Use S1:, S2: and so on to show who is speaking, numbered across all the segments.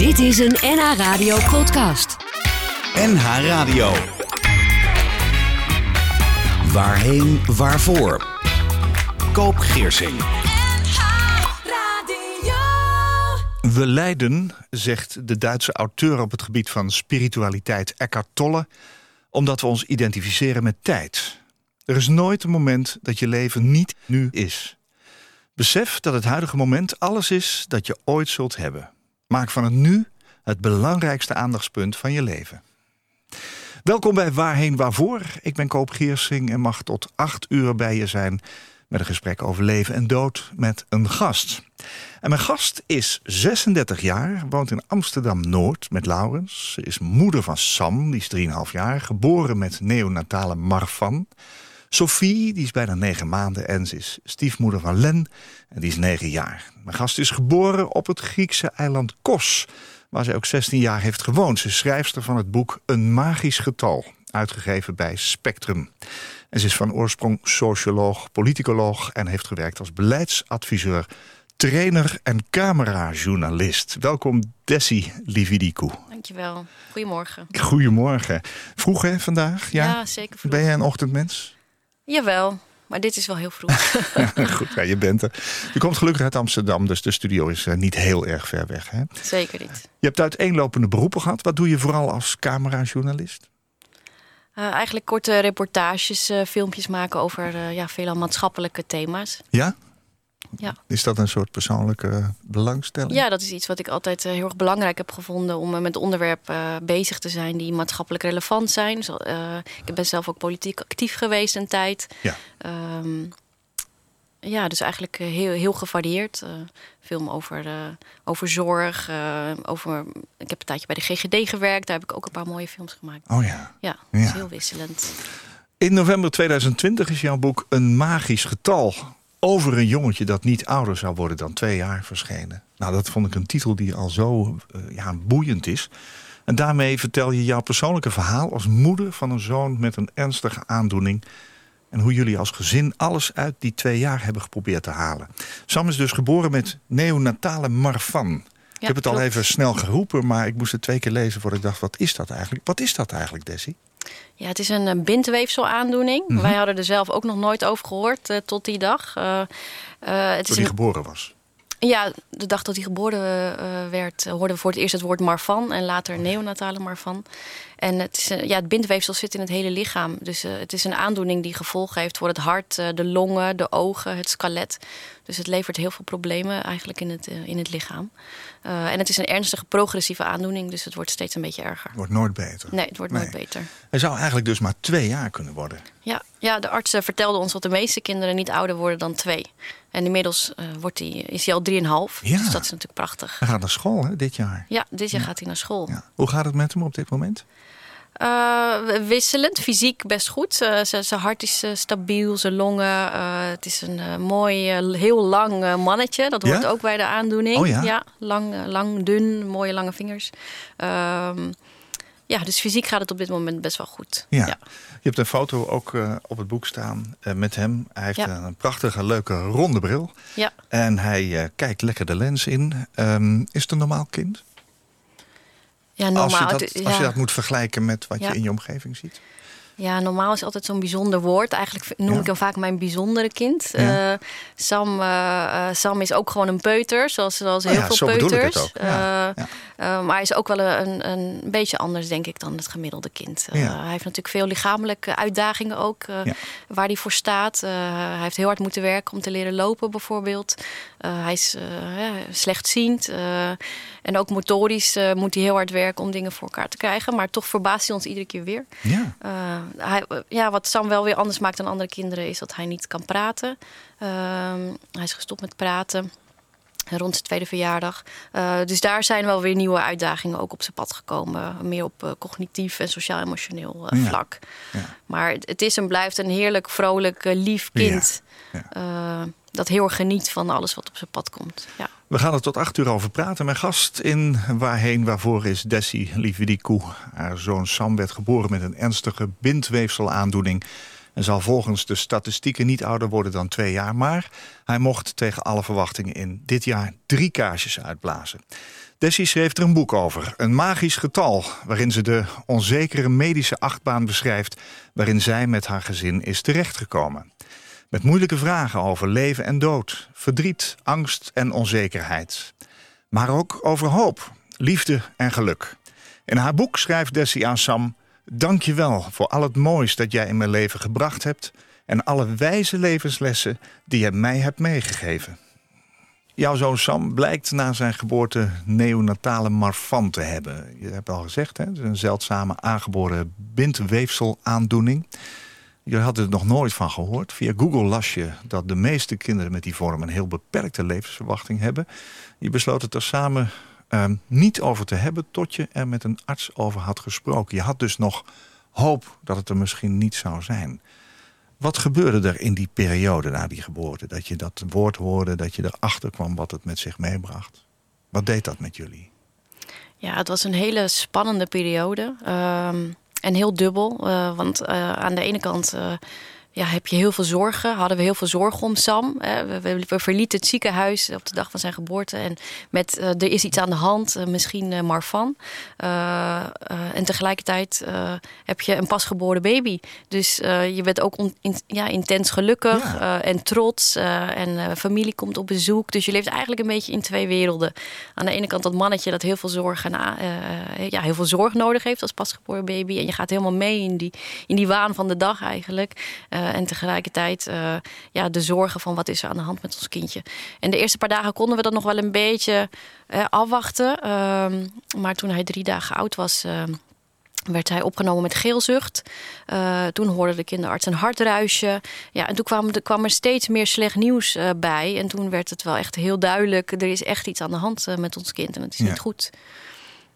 S1: Dit is een NH Radio podcast.
S2: NH Radio. Waarheen, waarvoor? Koop Geersing.
S3: We lijden, zegt de Duitse auteur op het gebied van spiritualiteit Eckhart Tolle, omdat we ons identificeren met tijd. Er is nooit een moment dat je leven niet nu is. Besef dat het huidige moment alles is dat je ooit zult hebben. Maak van het nu het belangrijkste aandachtspunt van je leven. Welkom bij Waarheen Waarvoor. Ik ben Koop Geersing en mag tot acht uur bij je zijn... met een gesprek over leven en dood met een gast. En mijn gast is 36 jaar, woont in Amsterdam-Noord met Laurens. Ze is moeder van Sam, die is 3,5 jaar, geboren met neonatale Marfan... Sophie, die is bijna negen maanden en ze is stiefmoeder van Len en die is negen jaar. Mijn gast is geboren op het Griekse eiland Kos, waar ze ook 16 jaar heeft gewoond. Ze is schrijfster van het boek Een Magisch Getal, uitgegeven bij Spectrum. En ze is van oorsprong socioloog, politicoloog en heeft gewerkt als beleidsadviseur, trainer en camerajournalist. Welkom Desi Lividikou.
S4: Dankjewel. Goedemorgen.
S3: Goedemorgen. Vroeg hè vandaag? Ja,
S4: Ja, zeker vroeg.
S3: Ben jij een ochtendmens?
S4: Jawel, maar dit is wel heel vroeg.
S3: Goed, ja, je bent er. Je komt gelukkig uit Amsterdam, dus de studio is eh, niet heel erg ver weg. Hè?
S4: zeker niet.
S3: Je hebt uiteenlopende beroepen gehad. Wat doe je vooral als camerajournalist?
S4: Eh, eigenlijk korte reportages, eh, filmpjes maken over ja, veelal maatschappelijke thema's.
S3: Ja?
S4: Ja.
S3: Is dat een soort persoonlijke belangstelling?
S4: ja, dat is iets wat ik altijd eh, heel erg belangrijk heb gevonden... om eh, met onderwerpen eh, bezig te zijn die maatschappelijk relevant zijn. Ik ben zelf ook politiek actief geweest een tijd.
S3: Ja.
S4: Ehm, ja, dus eigenlijk heel, heel gevarieerd. Film over, over zorg. over, ik heb een tijdje bij de GGD gewerkt. Daar heb ik ook een paar mooie films gemaakt.
S3: Oh ja.
S4: Ja, dat is
S3: Ja.
S4: heel wisselend.
S3: In november 2020 is jouw boek Een Magisch Getal... over een jongetje dat niet ouder zou worden dan twee jaar verschenen. Nou, dat vond ik een titel die al zo eh, ja, boeiend is. En daarmee vertel je jouw persoonlijke verhaal... als moeder van een zoon met een ernstige aandoening... en hoe jullie als gezin alles uit die twee jaar hebben geprobeerd te halen. Sam is dus geboren met neonatale Marfan. ik heb het al even snel geroepen, maar ik moest het twee keer lezen... voordat ik dacht, wat is dat eigenlijk? Wat is dat eigenlijk, Desi?
S4: Ja, het is een eh, bindweefselaandoening.
S3: Mhm.
S4: Wij hadden er zelf ook nog nooit over gehoord eh, tot die dag. Eh, het
S3: Toen hij
S4: een,
S3: geboren was.
S4: ja, de dag dat hij geboren werd, hoorden we voor het eerst het woord Marfan en later neonatale Marfan. En het, is, ja, het bindweefsel zit in het hele lichaam. Dus het is een aandoening die gevolgen heeft voor het hart, de longen, de ogen, het skelet. Dus het levert heel veel problemen eigenlijk in het, in het lichaam. Eh, en het is een ernstige progressieve aandoening, dus het wordt steeds een beetje erger.
S3: Wordt nooit beter.
S4: Nee, het wordt nooit beter.
S3: Hij zou eigenlijk dus maar twee jaar kunnen worden.
S4: Ja, ja, de arts eh, vertelde ons dat de meeste kinderen niet ouder worden dan twee. En inmiddels eh, wordt hij, is hij al drieënhalf.
S3: Ja.
S4: Dus dat is natuurlijk prachtig.
S3: Hij gaat naar school hè, dit jaar.
S4: Ja, dit jaar gaat hij naar school.
S3: Ja. Hoe gaat het met hem op dit moment?
S4: Eh, wisselend, fysiek best goed. Eh, zijn hart is eh, stabiel, zijn longen. het is een mooi, heel lang mannetje. Dat hoort
S3: Ja?
S4: ook bij de aandoening.
S3: Oh ja?
S4: lang, lang, dun, mooie lange vingers. Ehm, ja, dus fysiek gaat het op dit moment best wel goed.
S3: Ja.
S4: ja.
S3: Je hebt een foto ook op het boek staan met hem. Hij heeft
S4: Ja.
S3: een prachtige, leuke, ronde bril.
S4: ja.
S3: En hij kijkt lekker de lens in. Ehm, is het een normaal kind?
S4: Ja, normaal.
S3: als, je dat, je dat moet vergelijken met wat
S4: Ja.
S3: je in je omgeving ziet.
S4: Ja, normaal is altijd zo'n bijzonder woord. Eigenlijk noem
S3: Ja.
S4: ik hem vaak mijn bijzondere kind.
S3: Ja.
S4: Eh, Sam, eh, eh, Sam is ook gewoon een peuter, zoals, zoals
S3: Oh
S4: heel
S3: ja,
S4: veel
S3: zo
S4: peuters.
S3: het ook.
S4: Maar hij is ook wel een, een beetje anders, denk ik, dan het gemiddelde kind. Hij heeft natuurlijk veel lichamelijke uitdagingen ook, waar hij voor staat. Hij heeft heel hard moeten werken om te leren lopen, bijvoorbeeld. Eh, hij is eh, ja, slechtziend. eh, en ook motorisch moet hij heel hard werken om dingen voor elkaar te krijgen. Maar toch verbaast hij ons iedere keer weer.
S3: Ja.
S4: Hij, ja, wat Sam wel weer anders maakt dan andere kinderen is dat hij niet kan praten. Ehm, hij is gestopt met praten rond zijn tweede verjaardag. Uh, dus daar zijn wel weer nieuwe uitdagingen ook op zijn pad gekomen. Meer op uh, cognitief en sociaal-emotioneel uh,
S3: Ja.
S4: vlak.
S3: Ja.
S4: Maar het, het is en blijft een heerlijk, vrolijk, lief kind.
S3: Ja.
S4: Dat heel erg geniet van alles wat op zijn pad komt. Ja.
S3: We gaan er tot acht uur over praten. Mijn gast in Waarheen Waarvoor is Desi Lividikou. Haar zoon Sam werd geboren met een ernstige bindweefselaandoening... en zal volgens de statistieken niet ouder worden dan twee jaar. Maar hij mocht tegen alle verwachtingen in dit jaar drie kaarsjes uitblazen. Dessie schreef er een boek over, een magisch getal, waarin ze de onzekere medische achtbaan beschrijft, waarin zij met haar gezin is terechtgekomen. Met moeilijke vragen over leven en dood, verdriet, angst en onzekerheid. Maar ook over hoop, liefde en geluk. In haar boek schrijft aan Sam: Dank je wel voor al het moois dat jij in mijn leven gebracht hebt en alle wijze levenslessen die je mij hebt meegegeven. Jouw zoon Sam blijkt na zijn geboorte neonatale marfan te hebben. Je hebt al gezegd, hè? het is een zeldzame aangeboren bindweefselaandoening. Je had er nog nooit van gehoord. Via Google las je dat de meeste kinderen met die vorm... een heel beperkte levensverwachting hebben. Je besloot het er samen uh, niet over te hebben... tot je er met een arts over had gesproken. Je had dus nog hoop dat het er misschien niet zou zijn. Wat gebeurde er in die periode na die geboorte? Dat je dat woord hoorde, dat je erachter kwam wat het met zich meebracht. Wat deed dat met jullie?
S4: Ja, het was een hele spannende periode. Uh, en heel dubbel. Uh, want uh, aan de ene kant uh, ja, heb je heel veel zorgen. Hadden we heel veel zorgen om Sam. We, verlieten het ziekenhuis op de dag van zijn geboorte. En met uh, er is iets aan de hand, uh, misschien uh, Marfan. en tegelijkertijd heb je een pasgeboren baby. Dus je bent ook in, ja, intens gelukkig ja. en trots. en familie komt op bezoek. Dus je leeft eigenlijk een beetje in twee werelden. Aan de ene kant dat mannetje dat heel veel zorg, en, ja, heel veel zorg nodig heeft als pasgeboren baby. En je gaat helemaal mee in die, in die waan van de dag eigenlijk. Uh, en tegelijkertijd uh, ja, de zorgen van wat is er aan de hand met ons kindje. En de eerste paar dagen konden we dat nog wel een beetje uh, afwachten. Ehm, maar toen hij drie dagen oud was ehm, werd hij opgenomen met geelzucht. Uh, toen hoorde de kinderarts een hartruisje. Ja, en toen kwam, er, kwam er steeds meer slecht nieuws uh, bij. En toen werd het wel echt heel duidelijk... er is echt iets aan de hand uh, met ons kind en het is ja. niet goed.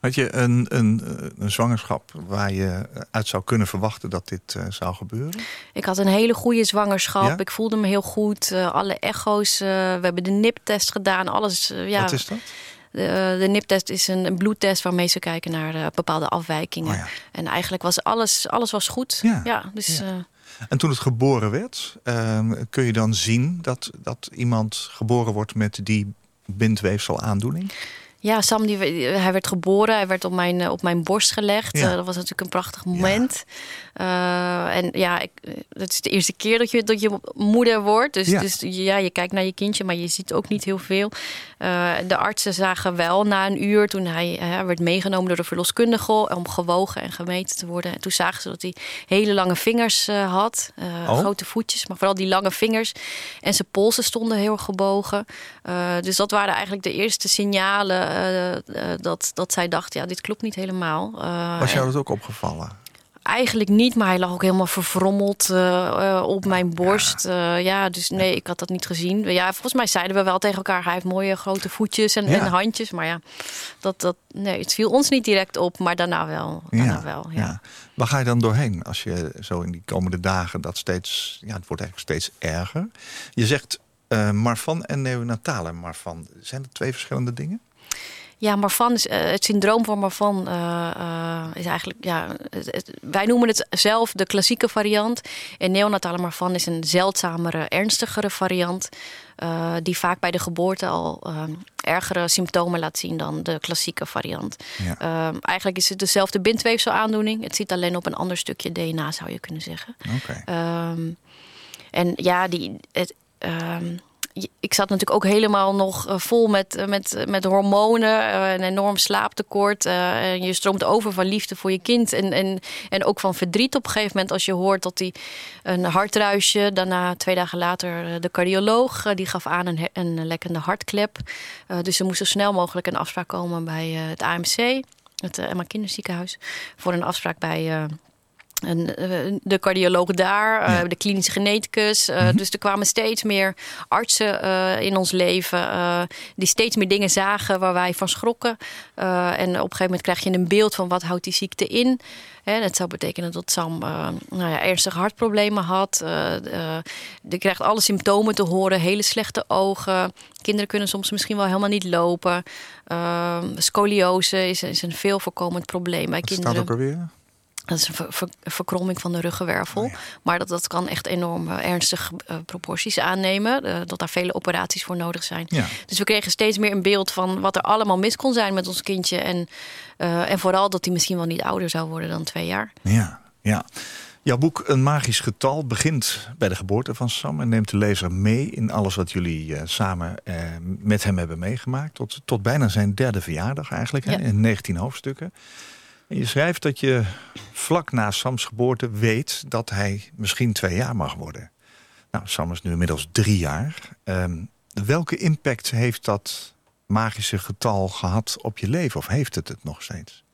S3: Had je een, een, een, zwangerschap waar je uit zou kunnen verwachten dat dit uh, zou gebeuren?
S4: Ik had een hele goede zwangerschap. Ja? Ik voelde me heel goed. Uh, alle echo's. Uh, we hebben de NIP-test gedaan. Alles. ja.
S3: Wat is dat?
S4: De, de NIP-test is een, een, bloedtest waarmee ze kijken naar bepaalde afwijkingen. Oh ja. En eigenlijk was alles, alles was goed. Ja, ja dus.
S3: En toen het geboren werd, kun je dan zien dat, dat iemand geboren wordt met die bindweefselaandoening?
S4: Ja, Sam die, hij werd geboren. Hij werd op mijn, op mijn borst gelegd. Ja. Uh, dat was natuurlijk een prachtig moment. Ja. Uh, en ja, ik, het is de eerste keer dat je, dat je moeder wordt. Dus, ja. dus ja, je kijkt naar je kindje, maar je ziet ook niet heel veel. Uh, de artsen zagen wel na een uur, toen hij werd meegenomen door de verloskundige... om gewogen en gemeten te worden. En toen zagen ze dat hij hele lange vingers had. Oh. Grote voetjes, maar vooral die lange vingers. En zijn polsen stonden heel gebogen. dus dat waren eigenlijk de eerste signalen... Uh, uh, dat, dat zij dacht, ja, dit klopt niet helemaal. Uh,
S3: Was jou dat ook opgevallen?
S4: Eigenlijk niet, maar hij lag ook helemaal verfrommeld op mijn borst. Ja. ja. dus nee, ik had dat niet gezien. Ja, volgens mij zeiden we wel tegen elkaar, hij heeft mooie grote voetjes en, ja. en handjes. Maar ja, dat, dat, nee, het viel ons niet direct op, maar daarna wel. Daarna
S3: ja.
S4: wel ja.
S3: Waar ga je dan doorheen als je zo in die komende dagen dat steeds, ja, het wordt eigenlijk steeds erger. Je zegt Marfan en neonatale Marfan. Zijn dat twee verschillende dingen?
S4: Ja, Marfan is, uh, het syndroom van Marfan uh, uh, is eigenlijk, ja, het, het, wij noemen het zelf de klassieke variant. En neonatale Marfan is een zeldzamere, ernstigere variant. die vaak bij de geboorte al ergere symptomen laat zien dan de klassieke variant. Ja. eigenlijk is het dezelfde bindweefselaandoening. Het zit alleen op een ander stukje DNA, zou je kunnen zeggen.
S3: Okay.
S4: Um, en ja, die, het, um, ik zat natuurlijk ook helemaal nog vol met, met, met hormonen. Een enorm slaaptekort. En je stroomt over van liefde voor je kind. En, en, en ook van verdriet op een gegeven moment. Als je hoort dat hij een hartruisje. Daarna twee dagen later de cardioloog. Die gaf aan een, een lekkende hartklep. Dus er moest zo snel mogelijk een afspraak komen bij het AMC. Het Emma Kinderziekenhuis. Voor een afspraak bij de cardioloog daar, ja. uh, de klinische geneticus. Mm -hmm. Dus er kwamen steeds meer artsen uh, in ons leven die steeds meer dingen zagen waar wij van schrokken. en op een gegeven moment krijg je een beeld van wat houdt die ziekte in. Hè, dat zou betekenen dat Sam nou ja, ernstige hartproblemen had. je krijgt alle symptomen te horen, hele slechte ogen. Kinderen kunnen soms misschien wel helemaal niet lopen. scoliose is, is een veel voorkomend probleem bij
S3: wat
S4: kinderen.
S3: Staat ook alweer?
S4: Dat is een ver- ver- verkromming van de ruggenwervel.
S3: Oh ja.
S4: Maar dat, dat kan echt enorm eh, ernstige eh, proporties aannemen. eh, dat daar vele operaties voor nodig zijn.
S3: Ja.
S4: Dus we kregen steeds meer een beeld van wat er allemaal mis kon zijn met ons kindje. En, en vooral dat hij misschien wel niet ouder zou worden dan twee jaar.
S3: Ja, ja. Jouw boek Een Magisch Getal begint bij de geboorte van Sam... en neemt de lezer mee in alles wat jullie samen met hem hebben meegemaakt. Tot, tot bijna zijn derde verjaardag eigenlijk, hè, in 19 hoofdstukken. En je schrijft dat je vlak na Sams geboorte weet dat hij misschien twee jaar mag worden. Nou, Sam is nu inmiddels drie jaar. Ehm, welke impact heeft dat magische getal gehad op je leven? Of heeft het het nog steeds?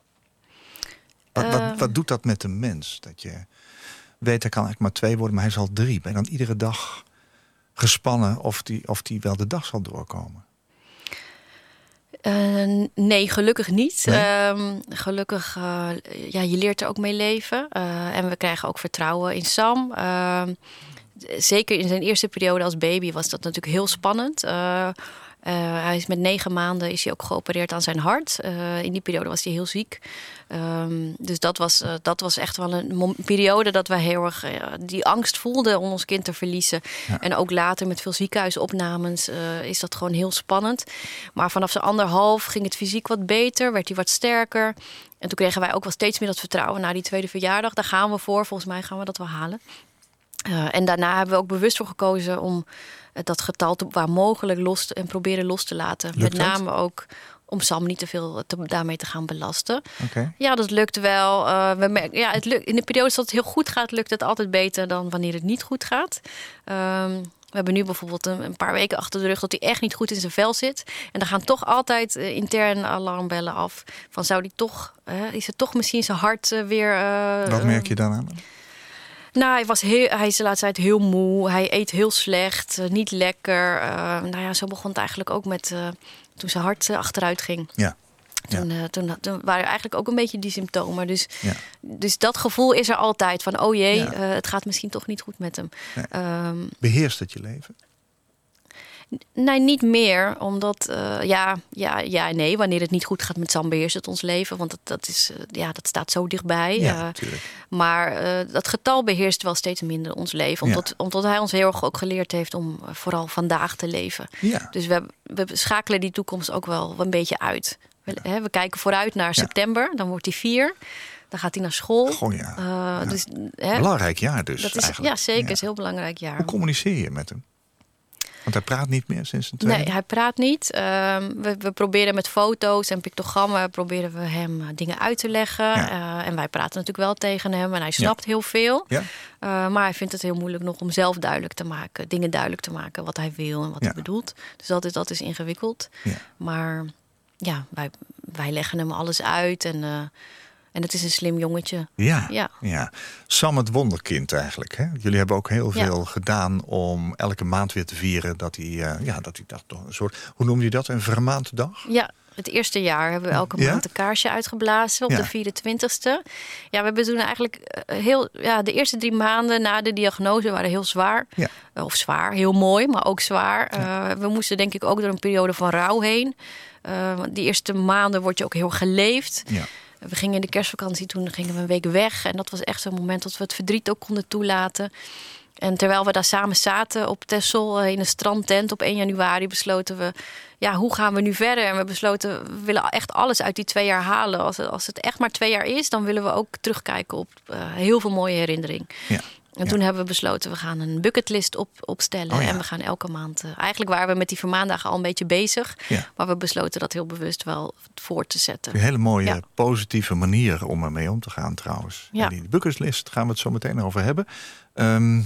S3: Wat, wat,
S4: Eh.
S3: wat doet dat met een mens? Dat je weet, hij kan eigenlijk maar twee worden, maar hij is al drie. Ben je dan iedere dag gespannen of die, of die wel de dag zal doorkomen?
S4: Eh, nee, gelukkig niet.
S3: Nee?
S4: Ehm, gelukkig, eh, ja, je leert er ook mee leven. Eh, en we krijgen ook vertrouwen in Sam. Ehm, zeker in zijn eerste periode als baby was dat natuurlijk heel spannend. Eh, hij is met negen maanden is hij ook geopereerd aan zijn hart. Eh, in die periode was hij heel ziek. Ehm, dus dat was, eh, dat was echt wel een periode dat wij heel erg die angst voelden om ons kind te verliezen.
S3: Ja.
S4: En ook later met veel ziekenhuisopnames is dat gewoon heel spannend. Maar vanaf zijn anderhalf ging het fysiek wat beter, werd hij wat sterker. En toen kregen wij ook wel steeds meer dat vertrouwen na die tweede verjaardag. Daar gaan we voor, volgens mij gaan we dat wel halen. En daarna hebben we ook bewust voor gekozen om dat getal waar mogelijk los te, en proberen los te laten.
S3: Lukt
S4: Met
S3: dat?
S4: name ook om Sam niet te veel te, daarmee te gaan belasten. Ja, dat lukt wel. Eh, we merken, ja, het lukt, in de periodes dat het heel goed gaat, lukt het altijd beter dan wanneer het niet goed gaat. Ehm, we hebben nu bijvoorbeeld een, een paar weken achter de rug dat hij echt niet goed in zijn vel zit. En dan gaan toch altijd eh, intern alarmbellen af. Van zou die toch, eh, is het toch misschien zijn hart eh, weer. eh,
S3: Wat merk je dan aan?
S4: Nou, hij, was heel, hij is de laatste tijd heel moe. Hij eet heel slecht, eh, niet lekker. Eh, nou ja, zo begon het eigenlijk ook met eh, toen zijn hart achteruit ging.
S3: Ja.
S4: Toen, eh, toen, toen waren er eigenlijk ook een beetje die symptomen. Dus,
S3: Ja.
S4: dus dat gevoel is er altijd van, oh jee,
S3: Ja.
S4: het gaat misschien toch niet goed met hem.
S3: Nee.
S4: Ehm,
S3: Beheerst het je leven?
S4: Nee, niet meer, omdat eh, ja, ja, ja, nee, wanneer het niet goed gaat met Sam beheerst het ons leven, want dat, dat is, eh, ja, dat staat zo dichtbij.
S3: Ja,
S4: Eh. Maar dat getal beheerst wel steeds minder ons leven.
S3: Ja.
S4: Omdat, omdat hij ons heel erg ook geleerd heeft om vooral vandaag te leven.
S3: Ja.
S4: Dus we, we schakelen die toekomst ook wel een beetje uit. We, hè, we kijken vooruit naar september, dan wordt hij vier. Dan gaat hij naar school.
S3: Goh, ja.
S4: Dus, hè,
S3: Belangrijk jaar dus
S4: dat is,
S3: eigenlijk.
S4: ja, zeker.
S3: Ja.
S4: is een heel belangrijk jaar.
S3: Hoe communiceer je met hem? Want hij praat niet meer sinds een tweede.
S4: Nee, hij praat niet. Ehm, we, we proberen met foto's en pictogrammen proberen we hem eh, dingen uit te leggen.
S3: Ja.
S4: Eh, en wij praten natuurlijk wel tegen hem en hij snapt heel veel.
S3: Ja?
S4: Uh, maar hij vindt het heel moeilijk nog om zelf duidelijk te maken, dingen duidelijk te maken wat hij wil en wat hij bedoelt. Dus dat is, dat is ingewikkeld.
S3: Ja.
S4: Maar ja, wij, wij leggen hem alles uit en, uh, en het is een slim jongetje.
S3: Ja,
S4: Ja.
S3: ja. Sam het wonderkind eigenlijk. Hè? Jullie hebben ook heel
S4: Ja.
S3: veel gedaan om elke maand weer te vieren dat hij, uh, ja, dat hij dat toch een soort, hoe noem je dat, een vermaanddag?
S4: Ja, het eerste jaar hebben we elke
S3: Ja?
S4: maand een kaarsje uitgeblazen op
S3: Ja.
S4: de 24ste. Ja, we hebben toen eigenlijk eh, heel, ja, de eerste drie maanden na de diagnose waren heel zwaar.
S3: Ja.
S4: Eh, Of zwaar, heel mooi, maar ook zwaar. We moesten denk ik ook door een periode van rouw heen. Die eerste maanden word je ook heel geleefd.
S3: Ja.
S4: We gingen in de kerstvakantie, toen gingen we een week weg. En dat was echt zo'n moment dat we het verdriet ook konden toelaten. En terwijl we daar samen zaten op Texel eh, in een strandtent op 1 januari, besloten we, ja, hoe gaan we nu verder? En we besloten, we willen echt alles uit die twee jaar halen. Als het, als het echt maar twee jaar is, dan willen we ook terugkijken op uh, heel veel mooie herinnering.
S3: Ja.
S4: En toen hebben we besloten, we gaan een bucketlist op, opstellen.
S3: Oh ja.
S4: En we gaan elke maand. Uh, eigenlijk waren we met die vermaandagen al een beetje bezig.
S3: Ja.
S4: Maar we besloten dat heel bewust wel voor te zetten.
S3: Een hele mooie, positieve manier om ermee om te gaan trouwens.
S4: Ja.
S3: En die bucketlist gaan we het zo meteen over hebben. Ehm,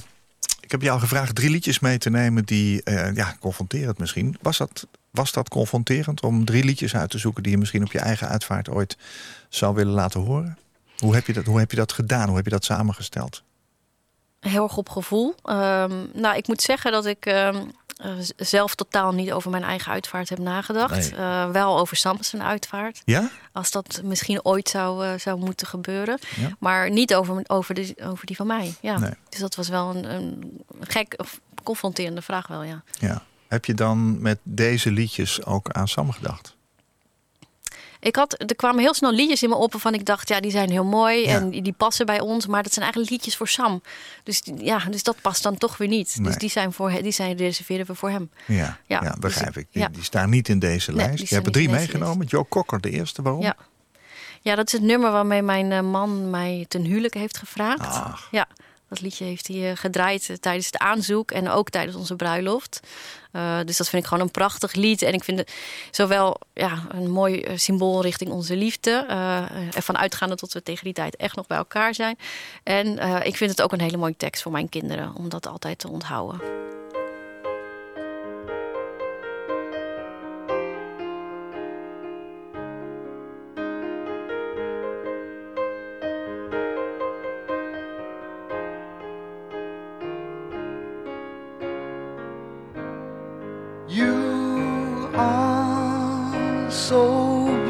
S3: ik heb jou gevraagd drie liedjes mee te nemen die, eh, ja, confronterend misschien. Was dat, was dat confronterend om drie liedjes uit te zoeken die je misschien op je eigen uitvaart ooit zou willen laten horen? Hoe heb je dat, hoe heb je dat gedaan? Hoe heb je dat samengesteld?
S4: Heel erg op gevoel. Um, nou, ik moet zeggen dat ik um, uh, zelf totaal niet over mijn eigen uitvaart heb nagedacht.
S3: Nee.
S4: Uh, wel over Sam's uitvaart.
S3: Ja?
S4: Als dat misschien ooit zou, uh, zou moeten gebeuren.
S3: Ja.
S4: Maar niet over, over, de, over die van mij. Ja.
S3: Nee.
S4: Dus dat was wel een, een gek of confronterende vraag wel, ja.
S3: ja. Heb je dan met deze liedjes ook aan Sam gedacht?
S4: Ik had, er kwamen heel snel liedjes in me op waarvan ik dacht, ja, die zijn heel mooi en die, passen bij ons. Maar dat zijn eigenlijk liedjes voor Sam. Dus ja, dus dat past dan toch weer niet. Dus die zijn voor die zijn reserveren we voor hem.
S3: Ja, ja, ja begrijp dus, ik. Die, die, staan niet in deze lijst. Je hebt er drie meegenomen. Joe Cocker, de eerste. Waarom?
S4: Ja. ja, dat is het nummer waarmee mijn eh, man mij ten huwelijk heeft gevraagd. Ach. Ja. Liedje heeft hij eh, gedraaid eh, tijdens het aanzoek en ook tijdens onze bruiloft. Uh, dus dat vind ik gewoon een prachtig lied. En ik vind het zowel ja, een mooi symbool richting onze liefde. Uh, ervan uitgaande tot we tegen die tijd echt nog bij elkaar zijn. En ik vind het ook een hele mooie tekst voor mijn kinderen om dat altijd te onthouden.
S3: so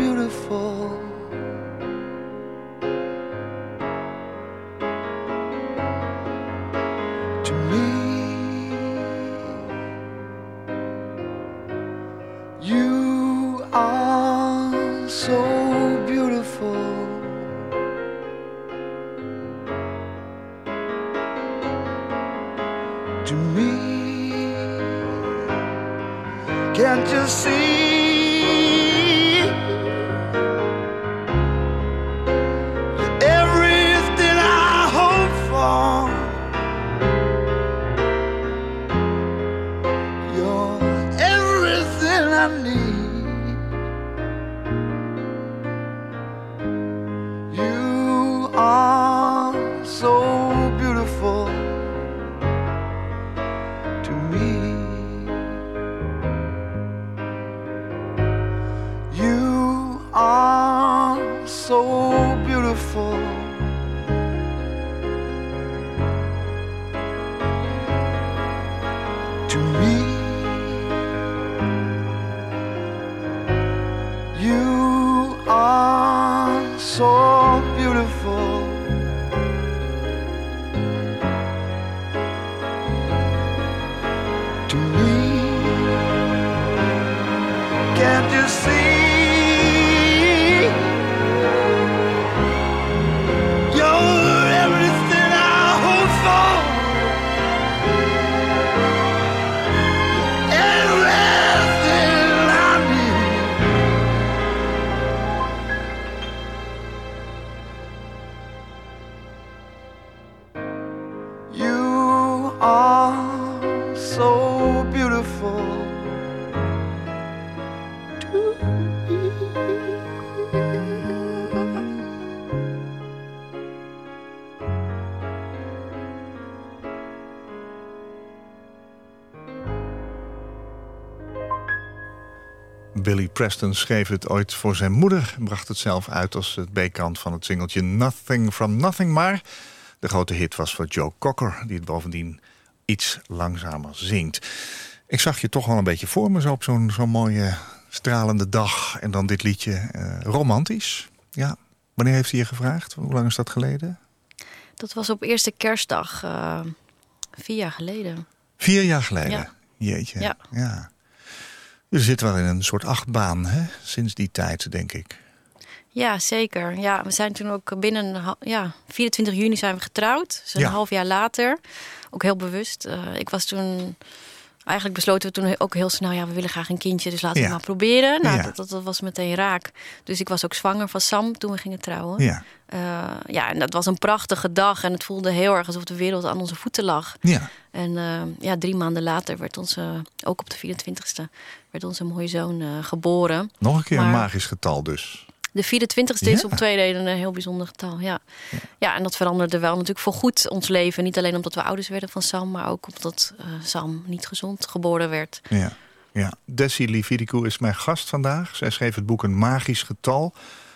S3: Preston schreef het ooit voor zijn moeder... en bracht het zelf uit als het B-kant van het singeltje Nothing from Nothing. Maar de grote hit was voor Joe Cocker... die het bovendien iets langzamer zingt. Ik zag je toch wel een beetje voor me zo op zo'n zo'n mooie stralende dag... en dan dit liedje uh, romantisch. Ja, wanneer heeft hij je gevraagd? Hoe lang is dat geleden?
S4: Dat was op eerste kerstdag, uh, vier jaar geleden.
S3: Vier jaar geleden? Ja. Jeetje. Ja. ja. Je zit wel in een soort achtbaan hè? sinds die tijd, denk ik.
S4: Ja, zeker. Ja, we zijn toen ook binnen ja, 24 juni zijn we getrouwd. Dus een half jaar later. Ook heel bewust. Uh, ik was toen eigenlijk besloten we toen ook heel snel, ja, we willen graag een kindje, dus laten we maar proberen. Nou, dat, dat, dat, was meteen raak. Dus ik was ook zwanger van Sam toen we gingen trouwen. Ja. Uh, ja, en dat was een prachtige dag en het voelde heel erg alsof de wereld aan onze voeten lag. Ja. En uh, ja, drie maanden later werd onze, ook op de 24ste, werd onze mooie zoon uh, geboren.
S3: Nog een keer een magisch getal dus.
S4: De 24ste is op twee redenen een heel bijzonder getal. Ja. ja. Ja. en dat veranderde wel natuurlijk voor goed ons leven. Niet alleen omdat we ouders werden van Sam, maar ook omdat uh, Sam niet gezond geboren werd.
S3: Ja, ja. Desi Lividikou is mijn gast vandaag. Zij schreef het boek Een Magisch Getal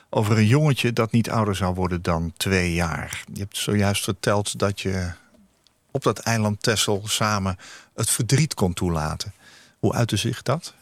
S3: over een jongetje dat niet ouder zou worden dan twee jaar. Je hebt zojuist verteld dat je op dat eiland Texel samen het verdriet kon toelaten. Hoe uitte zich dat?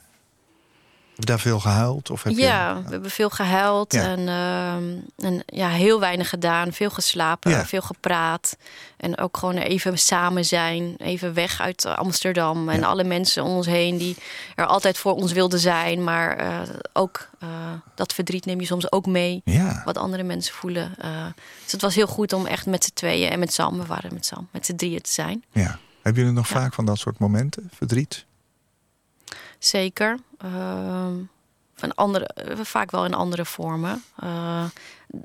S3: Je daar veel gehuild? Of heb
S4: ja,
S3: je...
S4: we hebben veel gehuild
S3: Ja.
S4: en, ehm, en ja, heel weinig gedaan. Veel geslapen,
S3: Ja.
S4: veel gepraat. En ook gewoon even samen zijn. Even weg uit Amsterdam. En
S3: Ja.
S4: alle mensen om ons heen die er altijd voor ons wilden zijn. Maar eh, ook eh, dat verdriet neem je soms ook mee. Wat andere mensen voelen. Eh, dus het was heel goed om echt met z'n tweeën en met Sam, we waren met Sam, met z'n drieën te zijn.
S3: ja. Hebben jullie nog vaak van dat soort momenten? Verdriet?
S4: Zeker. Ehm, van andere, eh, vaak wel in andere vormen. Eh,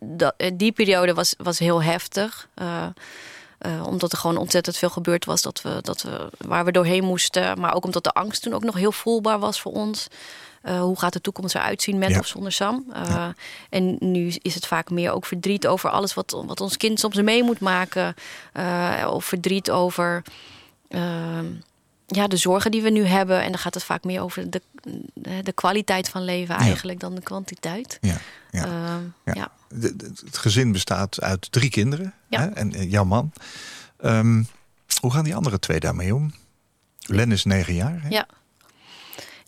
S4: dat, eh, die periode was, was heel heftig. Omdat er gewoon ontzettend veel gebeurd was dat we, dat we, waar we doorheen moesten. Maar ook omdat de angst toen ook nog heel voelbaar was voor ons. Hoe gaat de toekomst eruit zien met
S3: Ja.
S4: of zonder Sam? En nu is het vaak meer ook verdriet over alles wat, wat ons kind soms mee moet maken. Of verdriet over ehm, ja, de zorgen die we nu hebben. En dan gaat het vaak meer over de, de kwaliteit van leven eigenlijk dan de kwantiteit.
S3: Ja. ja.
S4: Ehm,
S3: Ja.
S4: ja.
S3: De- de- het gezin bestaat uit drie kinderen.
S4: Ja.
S3: Hè? En eh, jouw man. Ehm, hoe gaan die andere twee daarmee om? Len is negen jaar. Hè?
S4: Ja.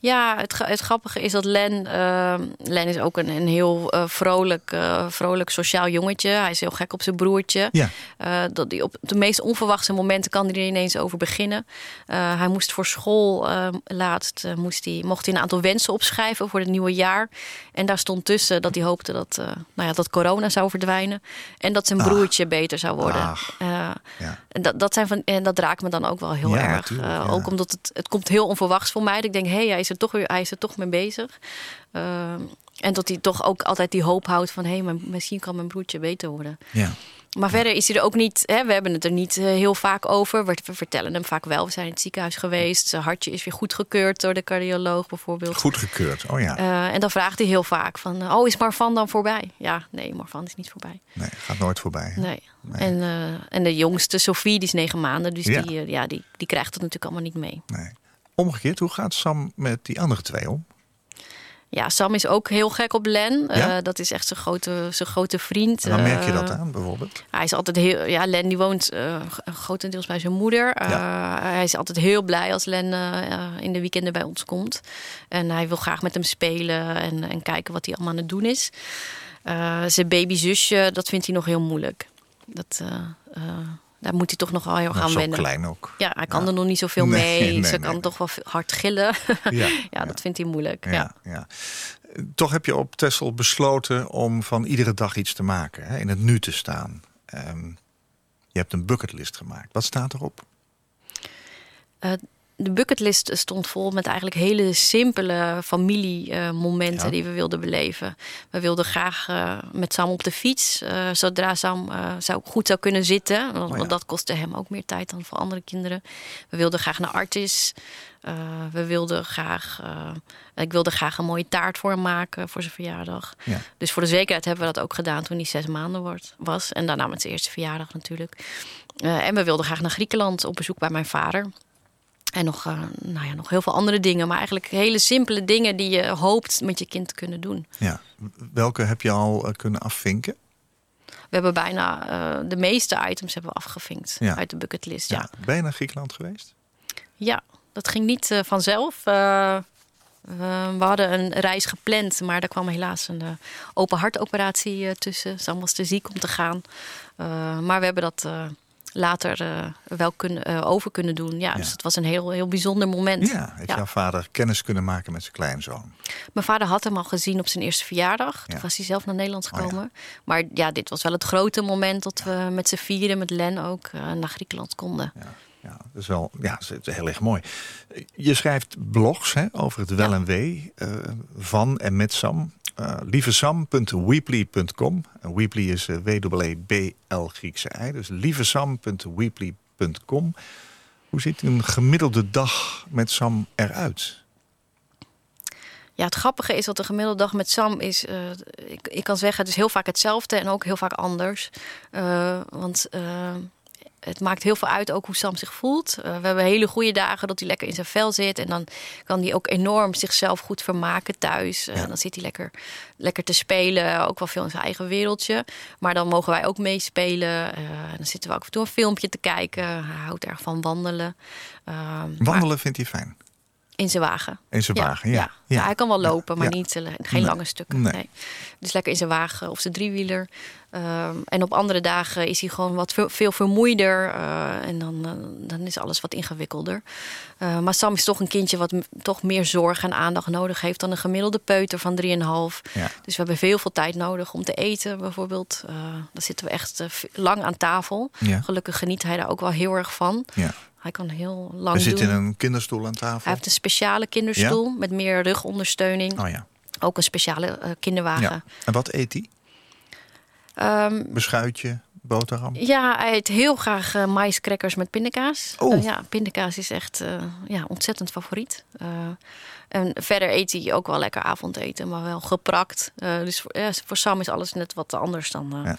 S4: Ja, het, het grappige is dat Len... ehm, Len is ook een, een heel eh, vrolijk, eh, vrolijk sociaal jongetje. Hij is heel gek op zijn broertje.
S3: Ja.
S4: Eh, dat die op de meest onverwachte momenten kan hij er ineens over beginnen. Hij moest voor school eh, laatst moest hij, mocht hij een aantal wensen opschrijven voor het nieuwe jaar. En daar stond tussen dat hij hoopte dat, nou ja, dat corona zou verdwijnen. En dat zijn
S3: Ach.
S4: broertje beter zou worden.
S3: Ja.
S4: en dat, dat, zijn van, en dat raakt me dan ook wel heel
S3: Ja,
S4: erg.
S3: natuurlijk.
S4: Ook omdat het, het komt heel onverwachts voor mij. Dat ik denk, hé, hey, hij, is er toch weer- hij is er toch mee bezig. Eh, en dat hij toch ook altijd die hoop houdt van... hé, hey, misschien kan mijn broertje beter worden.
S3: Ja.
S4: Maar verder is hij er ook niet... Hè, we hebben het er niet eh, heel vaak over. We, we vertellen hem vaak wel. We zijn in het ziekenhuis geweest. Zijn hartje is weer goedgekeurd door de cardioloog bijvoorbeeld.
S3: Goedgekeurd. Oh ja.
S4: Eh, en dan vraagt hij heel vaak van... oh, is Marvan dan voorbij? Ja, nee, Marvan is niet voorbij.
S3: Nee, gaat nooit voorbij. hè?
S4: Nee. En, eh, en de jongste, Sophie, die is negen maanden. Dus
S3: Ja.
S4: Die, ja, die, die krijgt het natuurlijk allemaal niet mee.
S3: Nee. Omgekeerd, hoe gaat Sam met die andere twee om?
S4: Ja, Sam is ook heel gek op Len.
S3: Ja?
S4: Eh, dat is echt zijn grote, zijn grote vriend.
S3: En dan merk je
S4: Eh,
S3: dat aan, bijvoorbeeld.
S4: Hij is altijd heel. Ja, Len die woont eh, grotendeels bij zijn moeder. Eh, Hij is altijd heel blij als Len in de weekenden bij ons komt. En hij wil graag met hem spelen en, en kijken wat hij allemaal aan het doen is. Zijn babyzusje, dat vindt hij nog heel moeilijk. Dat, daar moet hij toch nog wel heel gaan
S3: zo
S4: wennen.
S3: klein ook.
S4: Ja, hij kan
S3: Ja.
S4: er nog niet zoveel
S3: Nee,
S4: mee.
S3: nee,
S4: Ze
S3: nee,
S4: kan toch wel hard gillen.
S3: Ja,
S4: ja, dat vindt hij moeilijk.
S3: Ja,
S4: Ja.
S3: Toch heb je op Texel besloten om van iedere dag iets te maken. Hè? In het nu te staan. Ehm, je hebt een bucketlist gemaakt. Wat staat erop?
S4: Eh, de bucketlist stond vol met eigenlijk hele simpele familiemomenten
S3: Ja.
S4: die we wilden beleven. We wilden graag eh, met Sam op de fiets, eh, zodra Sam eh, zou, goed zou kunnen zitten. Want,
S3: Oh ja.
S4: want dat kostte hem ook meer tijd dan voor andere kinderen. We wilden graag naar Artis. We wilden graag, ik wilde graag een mooie taart voor hem maken voor zijn verjaardag.
S3: Ja.
S4: Dus voor de zekerheid hebben we dat ook gedaan toen hij zes maanden wordt, was. En daarna met zijn eerste verjaardag natuurlijk. En we wilden graag naar Griekenland op bezoek bij mijn vader. En nog, eh, nou ja, nog heel veel andere dingen. Maar eigenlijk hele simpele dingen die je hoopt met je kind te kunnen doen.
S3: Ja. Welke heb je al eh, kunnen afvinken?
S4: We hebben bijna eh, de meeste items hebben we afgevinkt
S3: Ja.
S4: uit de bucketlist. Ja.
S3: Ja. Ben je naar Griekenland geweest?
S4: ja, dat ging niet vanzelf. We, hadden een reis gepland, maar daar kwam helaas een open hartoperatie tussen. Sam was te ziek om te gaan. Maar we hebben dat later eh, wel kunnen, eh, over kunnen doen. Ja,
S3: Ja.
S4: Dus het was een heel, heel bijzonder moment.
S3: Ja. Heeft
S4: Ja.
S3: jouw vader kennis kunnen maken met zijn kleinzoon?
S4: Mijn vader had hem al gezien op zijn eerste verjaardag. Toen was hij zelf naar Nederland
S3: Oh
S4: gekomen. Maar ja, dit was wel het grote moment dat we met z'n vieren, met Len ook, eh, naar Griekenland konden.
S3: Ja, ja, dat is wel ja, dat is heel erg mooi. Je schrijft blogs hè, over het wel en wee van en met Sam. Eh lievesam.weebly.com. En Weebly is eh, W-E-B-L Griekse I. Dus lievesam.weebly.com. Hoe ziet een gemiddelde dag met Sam eruit?
S4: Ja, het grappige is dat de gemiddelde dag met Sam is... eh, ik, ik kan zeggen, het is heel vaak hetzelfde en ook heel vaak anders. Want het maakt heel veel uit ook hoe Sam zich voelt. Eh, we hebben hele goede dagen dat hij lekker in zijn vel zit. En dan kan hij ook enorm zichzelf goed vermaken thuis. Eh,
S3: Ja.
S4: Dan zit hij lekker, lekker te spelen, ook wel veel in zijn eigen wereldje. Maar dan mogen wij ook meespelen. Eh, dan zitten we ook af en toe een filmpje te kijken. Hij houdt erg van wandelen. Eh, maar-
S3: Wandelen vindt hij fijn.
S4: In zijn wagen.
S3: In zijn wagen, ja. ja.
S4: hij kan wel lopen, maar niet, uh, geen
S3: Nee.
S4: lange stukken.
S3: Nee.
S4: Nee. Dus lekker in zijn wagen of zijn driewieler. Ehm, en op andere dagen is hij gewoon wat veel, veel vermoeider. eh, en dan, eh, dan is alles wat ingewikkelder. Eh, maar Sam is toch een kindje wat toch meer zorg en aandacht nodig heeft dan een gemiddelde peuter van 3,5.
S3: Ja.
S4: Dus we hebben veel, veel tijd nodig om te eten, bijvoorbeeld. Eh dan zitten we echt eh, lang aan tafel.
S3: Ja.
S4: Gelukkig geniet hij daar ook wel heel erg van.
S3: Ja.
S4: Hij kan heel lang
S3: zitten
S4: doen.
S3: in een kinderstoel aan tafel.
S4: Hij heeft een speciale kinderstoel met meer rugondersteuning.
S3: Oh ja.
S4: Ook een speciale eh, kinderwagen.
S3: ja. En wat eet hij?
S4: Ehm,
S3: Beschuitje, boterham?
S4: ja, hij eet heel graag maïscrackers met pindakaas.
S3: Oh.
S4: Ja, pindakaas is echt ja, ontzettend favoriet. En verder eet hij ook wel lekker avondeten, maar wel geprakt. Dus voor, ja, voor Sam is alles net wat anders dan...
S3: Ja.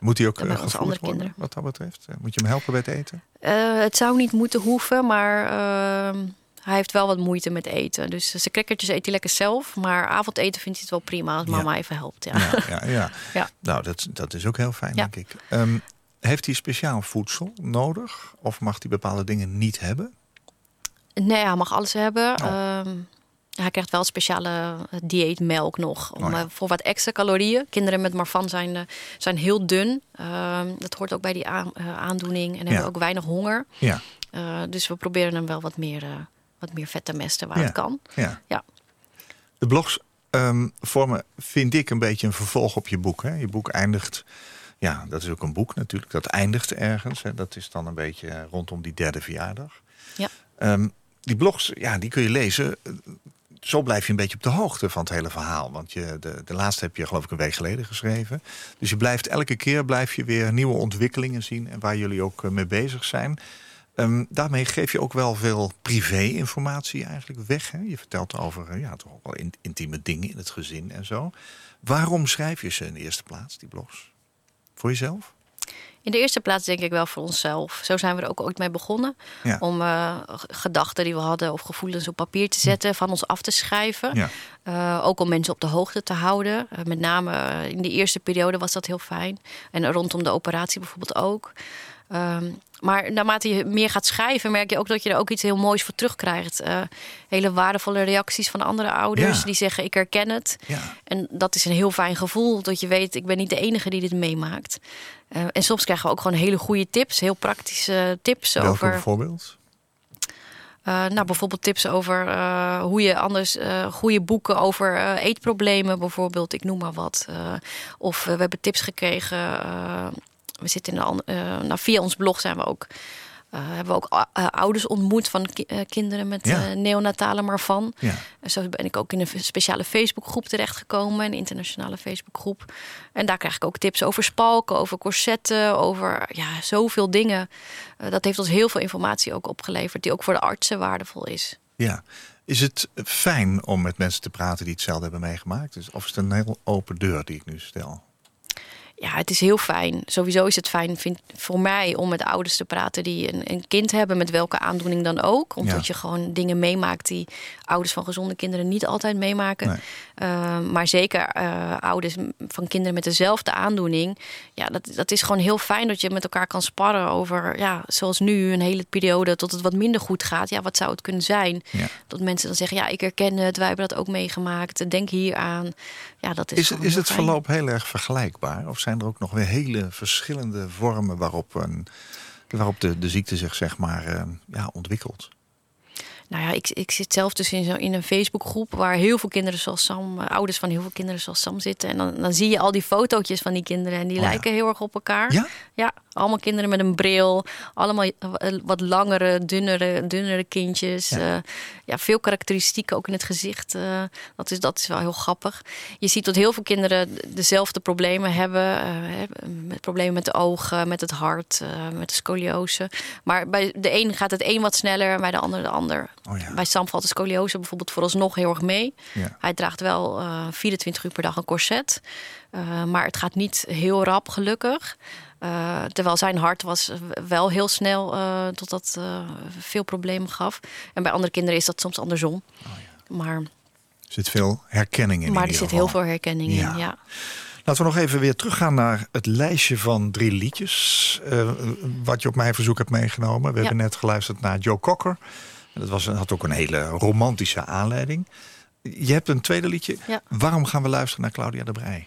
S3: Moet hij ook gevoerd
S4: andere
S3: worden,
S4: kinderen.
S3: wat dat betreft? Eh, Moet je hem helpen bij het eten?
S4: Eh, het zou niet moeten hoeven, maar ehm, hij heeft wel wat moeite met eten. Dus zijn crackertjes eet hij lekker zelf. Maar avondeten vindt hij het wel prima als
S3: Ja.
S4: mama even helpt. Ja.
S3: Ja, ja, ja. Nou, dat, dat is ook heel fijn, denk ik. Ehm, heeft hij speciaal voedsel nodig? Of mag hij bepaalde dingen niet hebben?
S4: Nee, hij mag alles hebben.
S3: Oh.
S4: Ehm, hij krijgt wel speciale eh, dieetmelk nog. Om,
S3: Oh ja.
S4: eh, voor wat extra calorieën. Kinderen met Marfan zijn, eh, zijn heel dun. Ehm, dat hoort ook bij die aan- aandoening. En hebben ook weinig honger.
S3: Ja.
S4: Dus we proberen hem wel wat meer, wat meer vet te mesten waar
S3: Ja.
S4: het kan.
S3: ja.
S4: Ja.
S3: De blogs ehm, vormen, vind ik, een beetje een vervolg op je boek. Hè? Je boek eindigt, ja, dat is ook een boek natuurlijk. Dat eindigt ergens. Hè? Dat is dan een beetje rondom die derde verjaardag.
S4: Ja.
S3: Ehm, die blogs, ja, die kun je lezen. Zo blijf je een beetje op de hoogte van het hele verhaal. Want je, de, de laatste heb je geloof ik een week geleden geschreven. Dus je blijft elke keer blijf je weer nieuwe ontwikkelingen zien. En waar jullie ook eh, mee bezig zijn. Ehm, daarmee geef je ook wel veel privé-informatie eigenlijk weg. Hè? Je vertelt over eh, ja, toch ook wel in- intieme dingen in het gezin en zo. Waarom schrijf je ze in de eerste plaats, die blogs? Voor jezelf?
S4: In de eerste plaats denk ik wel voor onszelf. Zo zijn we er ook ooit mee begonnen.
S3: Ja.
S4: Om eh, gedachten die we hadden of gevoelens op papier te zetten, van ons af te schrijven.
S3: Ja.
S4: Eh, ook om mensen op de hoogte te houden. Eh, met name in de eerste periode was dat heel fijn. En rondom de operatie bijvoorbeeld ook. Ehm, maar naarmate je meer gaat schrijven, merk je ook dat je er ook iets heel moois voor terugkrijgt. Eh, hele waardevolle reacties van andere ouders
S3: Ja.
S4: die zeggen: Ik herken het.
S3: Ja.
S4: En dat is een heel fijn gevoel. Dat je weet, ik ben niet de enige die dit meemaakt. Eh, en soms krijgen we ook gewoon hele goede tips. Heel praktische tips
S3: Welke
S4: over.
S3: bijvoorbeeld?
S4: eh, nou, bijvoorbeeld tips over hoe je anders goede boeken over eetproblemen, bijvoorbeeld, ik noem maar wat. Of we hebben tips gekregen. We zitten in een eh, nou, via ons blog zijn we ook. eh, hebben we ook eh, ouders ontmoet van ki- kinderen met
S3: Ja.
S4: neonatale marfan.
S3: Ja.
S4: En zo ben ik ook in een speciale Facebookgroep terechtgekomen, een internationale Facebookgroep. En daar krijg ik ook tips over spalken, over corsetten, over ja, zoveel dingen. Dat heeft ons heel veel informatie ook opgeleverd, die ook voor de artsen waardevol is.
S3: ja. Is het fijn om met mensen te praten die hetzelfde hebben meegemaakt? Dus of is het een heel open deur die ik nu stel?
S4: Ja, het is heel fijn. Sowieso is het fijn vind, voor mij om met ouders te praten die een, een kind hebben, met welke aandoening dan ook. Omdat
S3: Ja.
S4: je gewoon dingen meemaakt die ouders van gezonde kinderen niet altijd meemaken.
S3: Nee.
S4: Uh, maar zeker uh, ouders van kinderen met dezelfde aandoening. Ja, dat, dat is gewoon heel fijn dat je met elkaar kan sparren over, ja, zoals nu, een hele periode tot het wat minder goed gaat. Ja, wat zou het kunnen zijn?
S3: Ja.
S4: Dat mensen dan zeggen, ja, ik herken het, wij hebben dat ook meegemaakt. Denk hier aan. Ja, dat is
S3: Is, is het
S4: fijn.
S3: verloop heel erg vergelijkbaar? Of zijn er ook nog weer hele verschillende vormen waarop, een, waarop de, de ziekte zich zeg maar eh, ja, ontwikkelt?
S4: Nou ja, ik, ik zit zelf dus in, zo, in een Facebookgroep waar heel veel kinderen zoals Sam, eh, ouders van heel veel kinderen zoals Sam zitten. En dan, dan zie je al die fotootjes van die kinderen en die
S3: Oh ja.
S4: lijken heel erg op elkaar.
S3: Ja?
S4: Ja, allemaal kinderen met een bril, allemaal eh, wat langere, dunnere, dunnere kindjes.
S3: Ja.
S4: Ja. ja, veel karakteristieken ook in het gezicht. eh, dat, is, dat is wel heel grappig. Je ziet dat heel veel kinderen dezelfde problemen hebben. eh, met problemen met de ogen, met het hart, eh, met de scoliose. Maar bij de een gaat het een wat sneller en bij de ander de ander.
S3: Oh ja.
S4: Bij Sam valt de scoliose bijvoorbeeld vooralsnog heel erg mee.
S3: Ja.
S4: Hij draagt wel eh 24 uur per dag een corset. Eh, maar het gaat niet heel rap, gelukkig. Eh, terwijl zijn hart was wel heel snel uh, totdat uh, veel problemen gaf. En bij andere kinderen is dat soms andersom.
S3: Oh
S4: Maar,
S3: Er zit veel herkenning in.
S4: maar
S3: in
S4: er zit heel
S3: geval.
S4: veel herkenning
S3: Ja.
S4: in. Ja.
S3: Laten we nog even weer teruggaan naar het lijstje van drie liedjes. wat je op mijn verzoek hebt meegenomen. We
S4: Ja.
S3: hebben net geluisterd naar Joe Cocker. Dat was, had ook een hele romantische aanleiding. Je hebt een tweede liedje.
S4: Ja.
S3: Waarom gaan we luisteren naar Claudia de Brij?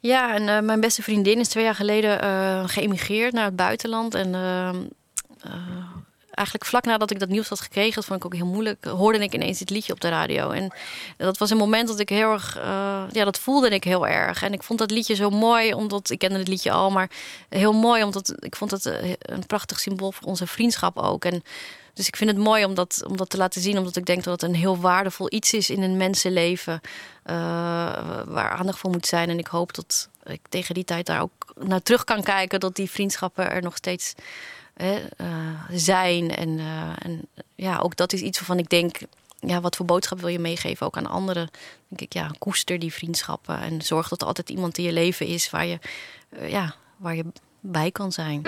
S4: Ja, en eh, mijn beste vriendin is twee jaar geleden eh, geëmigreerd naar het buitenland. En eh, eigenlijk vlak nadat ik dat nieuws had gekregen, dat vond ik ook heel moeilijk, hoorde ik ineens dit liedje op de radio. En dat was een moment dat ik heel erg, ja, dat voelde ik heel erg. En ik vond dat liedje zo mooi, omdat ik kende het liedje al, maar heel mooi, omdat ik vond het een prachtig symbool voor onze vriendschap ook. En dus ik vind het mooi om dat, om dat te laten zien, omdat ik denk dat het een heel waardevol iets is in een mensenleven eh, waar aandacht voor moet zijn. En ik hoop dat ik tegen die tijd daar ook naar terug kan kijken, dat die vriendschappen er nog steeds hè, eh, zijn. En, eh, en ja, ook dat is iets waarvan ik denk, ja, wat voor boodschap wil je meegeven ook aan anderen? Denk ik, ja, koester die vriendschappen en zorg dat er altijd iemand in je leven is waar je, ja, waar je bij kan zijn.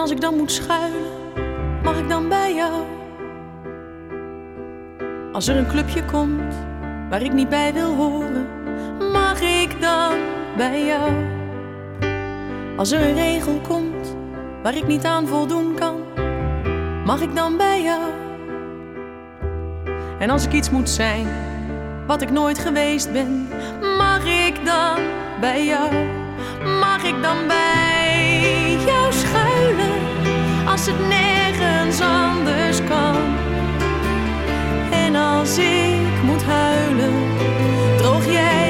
S5: Als ik dan moet schuilen, mag ik dan bij jou? Als er een clubje komt waar ik niet bij wil horen, mag ik dan bij jou? Als er een regel komt waar ik niet aan voldoen kan, mag ik dan bij jou? En als ik iets moet zijn wat ik nooit geweest ben, mag ik dan bij jou? Mag ik dan bij jou schuilen als het nergens anders kan? En als ik moet huilen, droog jij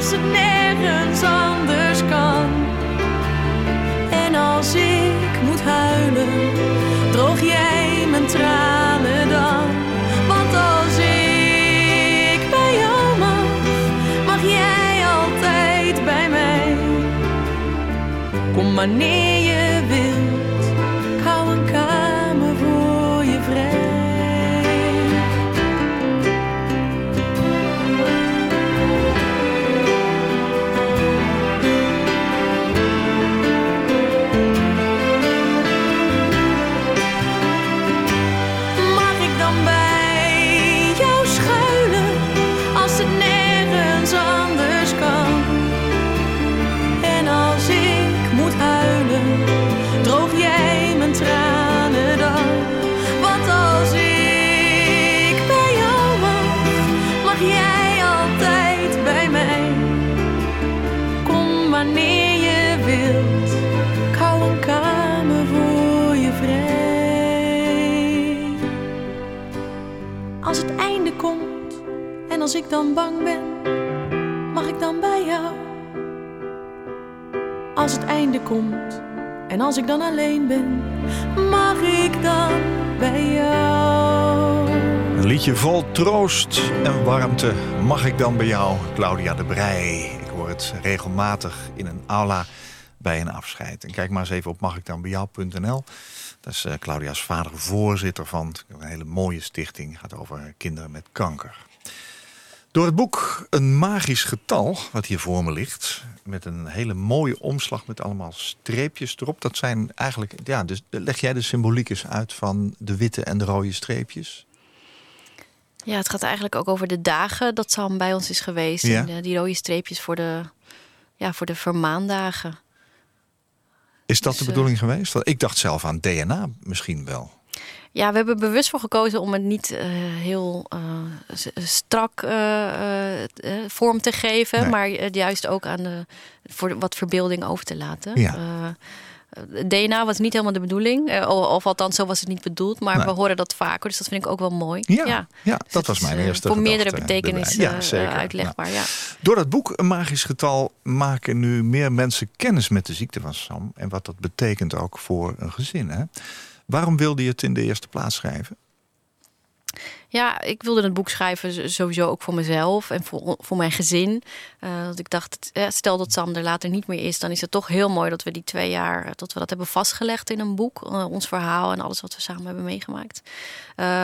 S5: als het nergens anders kan? En als ik moet huilen, droog jij mijn tranen dan? Want als ik bij jou mag, mag jij altijd bij mij. Kom wanneer je ik dan bang ben, mag ik dan bij jou? Als het einde komt en als ik dan alleen ben, mag ik dan bij jou?
S3: Een liedje vol troost en warmte. Mag ik dan bij jou, Claudia de Brij? Ik hoor het regelmatig in een aula bij een afscheid. En kijk maar eens even op magikdanbijjou.nl. Daar is eh, Claudia's vader voorzitter van. Een hele mooie stichting. Gaat over kinderen met kanker. Door het boek Een Magisch Getal, wat hier voor me ligt... met een hele mooie omslag met allemaal streepjes erop. Dat zijn eigenlijk... Ja, dus leg jij de symboliek eens uit van de witte en de rode streepjes?
S4: Ja, het gaat eigenlijk ook over de dagen dat Sam bij ons is geweest.
S3: Ja.
S4: En eh, die rode streepjes voor de, ja, voor de vermaandagen.
S3: Is dat
S4: Dus,
S3: de
S4: eh,
S3: bedoeling geweest? Ik dacht zelf aan DNA misschien wel.
S4: Ja, we hebben bewust voor gekozen om het niet eh, heel uh, strak uh, vorm te geven,
S3: Nee.
S4: maar het juist ook aan de, voor wat verbeelding over te laten.
S3: Ja.
S4: DNA was niet helemaal de bedoeling, eh, of althans zo was het niet bedoeld, maar
S3: Nee.
S4: we horen dat vaker, dus dat vind ik ook wel mooi.
S3: Ja, ja.
S4: Dus
S3: dat
S4: het
S3: was mijn
S4: eh,
S3: eerste
S4: Voor meerdere betekenissen.
S3: Ja, zeker.
S4: eh, uitlegbaar, ja.
S3: Door dat boek Een Magisch Getal maken nu meer mensen kennis met de ziekte van Sam. En wat dat betekent ook voor een gezin. Hè? Waarom wilde je het in de eerste plaats schrijven?
S4: Ja, ik wilde het boek schrijven sowieso ook voor mezelf en voor, voor mijn gezin. Eh, dat ik dacht, stel dat Sam er later niet meer is, dan is het toch heel mooi dat we die twee jaar, eh, dat we dat hebben vastgelegd in een boek. Eh, ons verhaal en alles wat we samen hebben meegemaakt.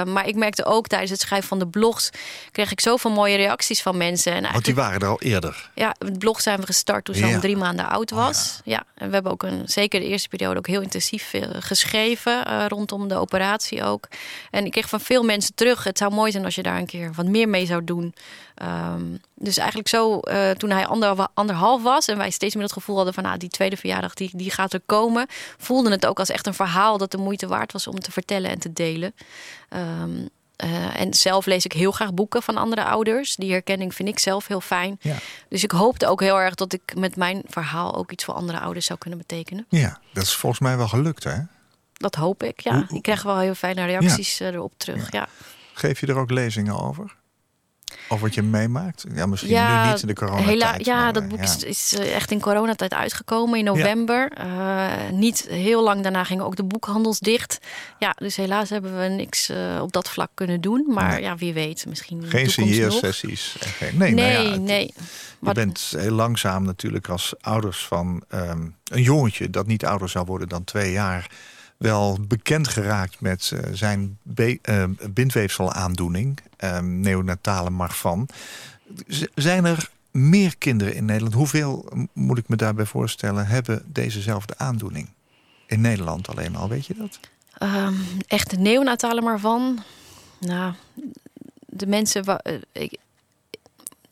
S4: Maar ik merkte ook tijdens het schrijven van de blogs, kreeg ik zoveel mooie reacties van mensen. En
S3: Want die waren er al eerder.
S4: ja, het blog zijn we gestart toen Sam
S3: Ja.
S4: drie maanden oud
S3: Oh,
S4: was. ja. en we hebben ook een, zeker de eerste periode ook heel intensief geschreven rondom de operatie ook. En ik kreeg van veel mensen terug. Het zou mooi zijn als je daar een keer wat meer mee zou doen. Ehm, dus eigenlijk zo, eh, toen hij ander, anderhalf was en wij steeds meer het gevoel hadden van nou, die tweede verjaardag die, die gaat er komen, voelden het ook als echt een verhaal dat de moeite waard was om te vertellen en te delen. Ehm, eh, en zelf lees ik heel graag boeken van andere ouders. Die herkenning vind ik zelf heel fijn.
S3: Ja.
S4: Dus ik hoopte ook heel erg dat ik met mijn verhaal ook iets voor andere ouders zou kunnen betekenen.
S3: Ja, dat is volgens mij wel gelukt, hè?
S4: Dat hoop ik, ja.
S3: Hoe- hoe-
S4: Ik krijg wel heel fijne reacties eh, erop terug. Ja.
S3: Geef je er ook lezingen over? Of wat je meemaakt? Ja, misschien
S4: Ja,
S3: nu niet in de coronatijd.
S4: Hela ja,
S3: maar,
S4: dat
S3: eh,
S4: boek
S3: ja.
S4: is, is eh, echt in coronatijd uitgekomen in november. Eh, niet heel lang daarna gingen ook de boekhandels dicht. Ja, dus helaas hebben we niks op dat vlak kunnen doen. Maar
S3: Nee.
S4: ja, wie weet, misschien
S3: Geen geen- Nee,
S4: Nee,
S3: nou ja,
S4: nee.
S3: Je bent heel langzaam natuurlijk als ouders van ehm, een jongetje dat niet ouder zou worden dan twee jaar, wel bekend geraakt met eh, zijn eh, bindweefselaandoening, ehm, neonatale Marfan. Zijn er meer kinderen in Nederland? Hoeveel moet ik me daarbij voorstellen hebben dezezelfde aandoening? In Nederland alleen al, weet je dat?
S4: Ehm, echt de neonatale maar van. Nou, de mensen. eh, ik-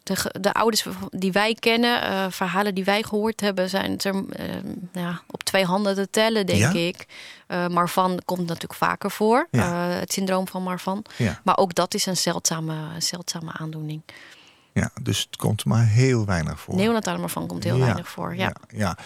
S4: De, de ouders die wij kennen, eh, verhalen die wij gehoord hebben, zijn het er ehm, ja, op twee handen te tellen, denk
S3: Ja?
S4: ik. Eh Marvan komt natuurlijk vaker voor,
S3: Ja.
S4: eh, het syndroom van Marvan.
S3: Ja.
S4: Maar ook dat is een zeldzame, zeldzame aandoening.
S3: ja, dus het komt maar heel weinig voor.
S4: Neonatale Marvan komt heel weinig voor. Ja.
S3: Ja,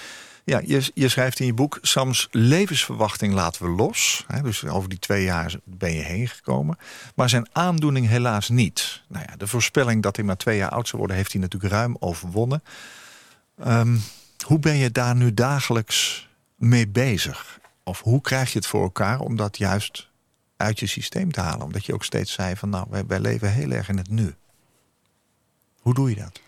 S3: ja. je, je schrijft in je boek... Sams levensverwachting laten we los. Dus over die twee jaar ben je heen gekomen. Maar zijn aandoening helaas niet. Nou ja, de voorspelling dat hij maar twee jaar oud zou worden... heeft hij natuurlijk ruim overwonnen. Ehm, hoe ben je daar nu dagelijks mee bezig? Of hoe krijg je het voor elkaar om dat juist uit je systeem te halen? Omdat je ook steeds zei van... nou, wij, wij leven heel erg in het nu. Hoe doe je dat?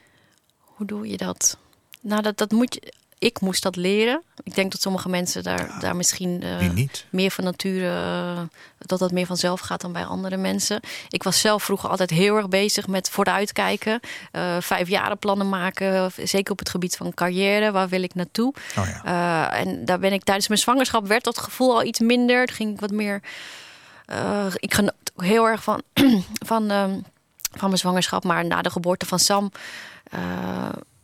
S4: Hoe doe je dat? Nou, dat, dat moet je. Ik moest dat leren. Ik denk dat sommige mensen daar, daar misschien
S3: niet?
S4: meer van nature, eh, dat dat meer vanzelf gaat dan bij andere mensen. Ik was zelf vroeger altijd heel erg bezig met vooruitkijken, eh vijfjarenplannen maken, zeker op het gebied van carrière. Waar wil ik naartoe?
S3: Oh ja.
S4: En daar ben ik tijdens mijn zwangerschap werd dat gevoel al iets minder. Toen ging ik wat meer. ik genoot heel erg van, van, ehm, van mijn zwangerschap. Maar na de geboorte van Sam.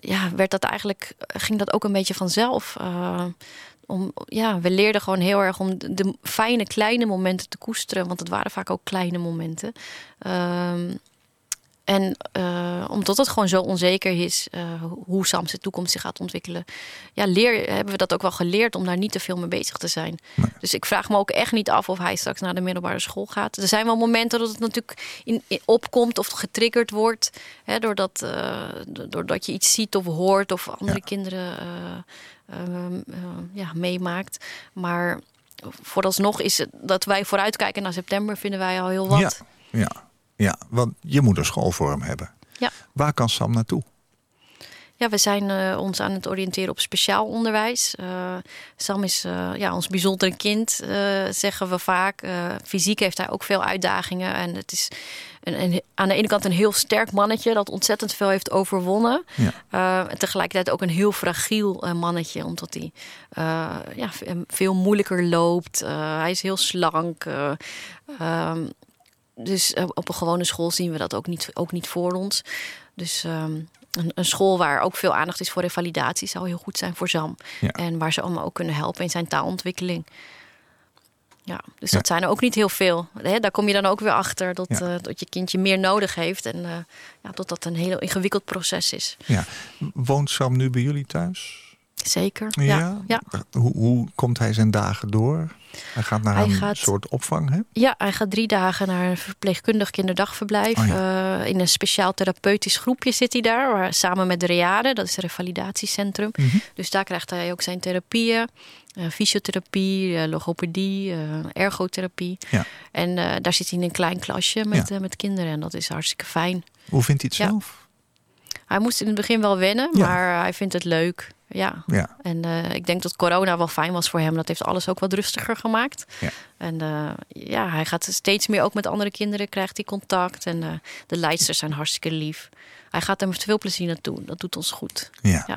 S4: Ja, werd dat eigenlijk, ging dat ook een beetje vanzelf. Eh, om, ja, we leerden gewoon heel erg om de, fijne kleine momenten te koesteren. Want het waren vaak ook kleine momenten. Ehm, en eh, omdat het gewoon zo onzeker is eh, hoe Sam zijn toekomst zich gaat ontwikkelen, ja, leer, hebben we dat ook wel geleerd om daar niet te veel mee bezig te zijn. Dus ik vraag me ook echt niet af of hij straks naar de middelbare school gaat. Er zijn wel momenten dat het natuurlijk in, in- opkomt of getriggerd wordt, hè, doordat, do- doordat je iets ziet of hoort of andere
S3: Ja.
S4: kinderen ja, meemaakt. Maar vooralsnog is het dat wij vooruitkijken naar september, vinden wij al heel wat.
S3: Ja, ja, ja, want je moet een school voor hem hebben.
S4: Ja.
S3: Waar kan Sam naartoe?
S4: Ja, we zijn eh, ons aan het oriënteren op speciaal onderwijs. Eh, Sam is eh, ja, ons bijzondere kind, zeggen we vaak. Fysiek heeft hij ook veel uitdagingen. En het is een, een- aan de ene kant een heel sterk mannetje... dat ontzettend veel heeft overwonnen.
S3: Ja.
S4: En tegelijkertijd ook een heel fragiel mannetje. Omdat hij ja, veel moeilijker loopt. Hij is heel slank. ehm, dus eh, op een gewone school zien we dat ook niet, ook niet voor ons. Dus ehm, een, een school waar ook veel aandacht is voor revalidatie zou heel goed zijn voor Sam.
S3: Ja.
S4: En waar ze allemaal ook kunnen helpen in zijn taalontwikkeling. Ja, dus dat zijn er ook niet heel veel. Daar kom je dan ook weer achter dat,
S3: Ja.
S4: eh, dat je kindje meer nodig heeft. En eh, ja, dat dat een heel ingewikkeld proces is.
S3: Ja. Woont Sam nu bij jullie thuis?
S4: Zeker. Ja, ja.
S3: Hoe, hoe komt hij zijn dagen door? Hij gaat naar
S4: Hij
S3: een
S4: gaat-
S3: soort opvang, hè?
S4: Ja, hij gaat drie dagen naar een verpleegkundig kinderdagverblijf.
S3: Oh
S4: Eh, in een speciaal therapeutisch groepje zit hij daar. Waar, samen met de Reade, dat is een revalidatiecentrum.
S3: Mhm.
S4: Dus daar krijgt hij ook zijn therapieën. eh, fysiotherapie, eh, logopedie, eh, ergotherapie.
S3: Ja.
S4: En eh, daar zit hij in een klein klasje met,
S3: Ja.
S4: eh, met kinderen. En dat is hartstikke fijn.
S3: Hoe vindt hij het
S4: Ja.
S3: zelf?
S4: Hij moest in het begin wel wennen, maar hij vindt het leuk. Ja.
S3: Ja.
S4: En eh, ik denk dat corona wel fijn was voor hem. Dat heeft alles ook wat rustiger gemaakt.
S3: Ja.
S4: En eh, ja, hij gaat steeds meer ook met andere kinderen, krijgt hij contact. En eh, de leidsters zijn hartstikke lief. Hij gaat er met veel plezier naartoe. Dat doet ons goed.
S3: Ja.
S4: Ja.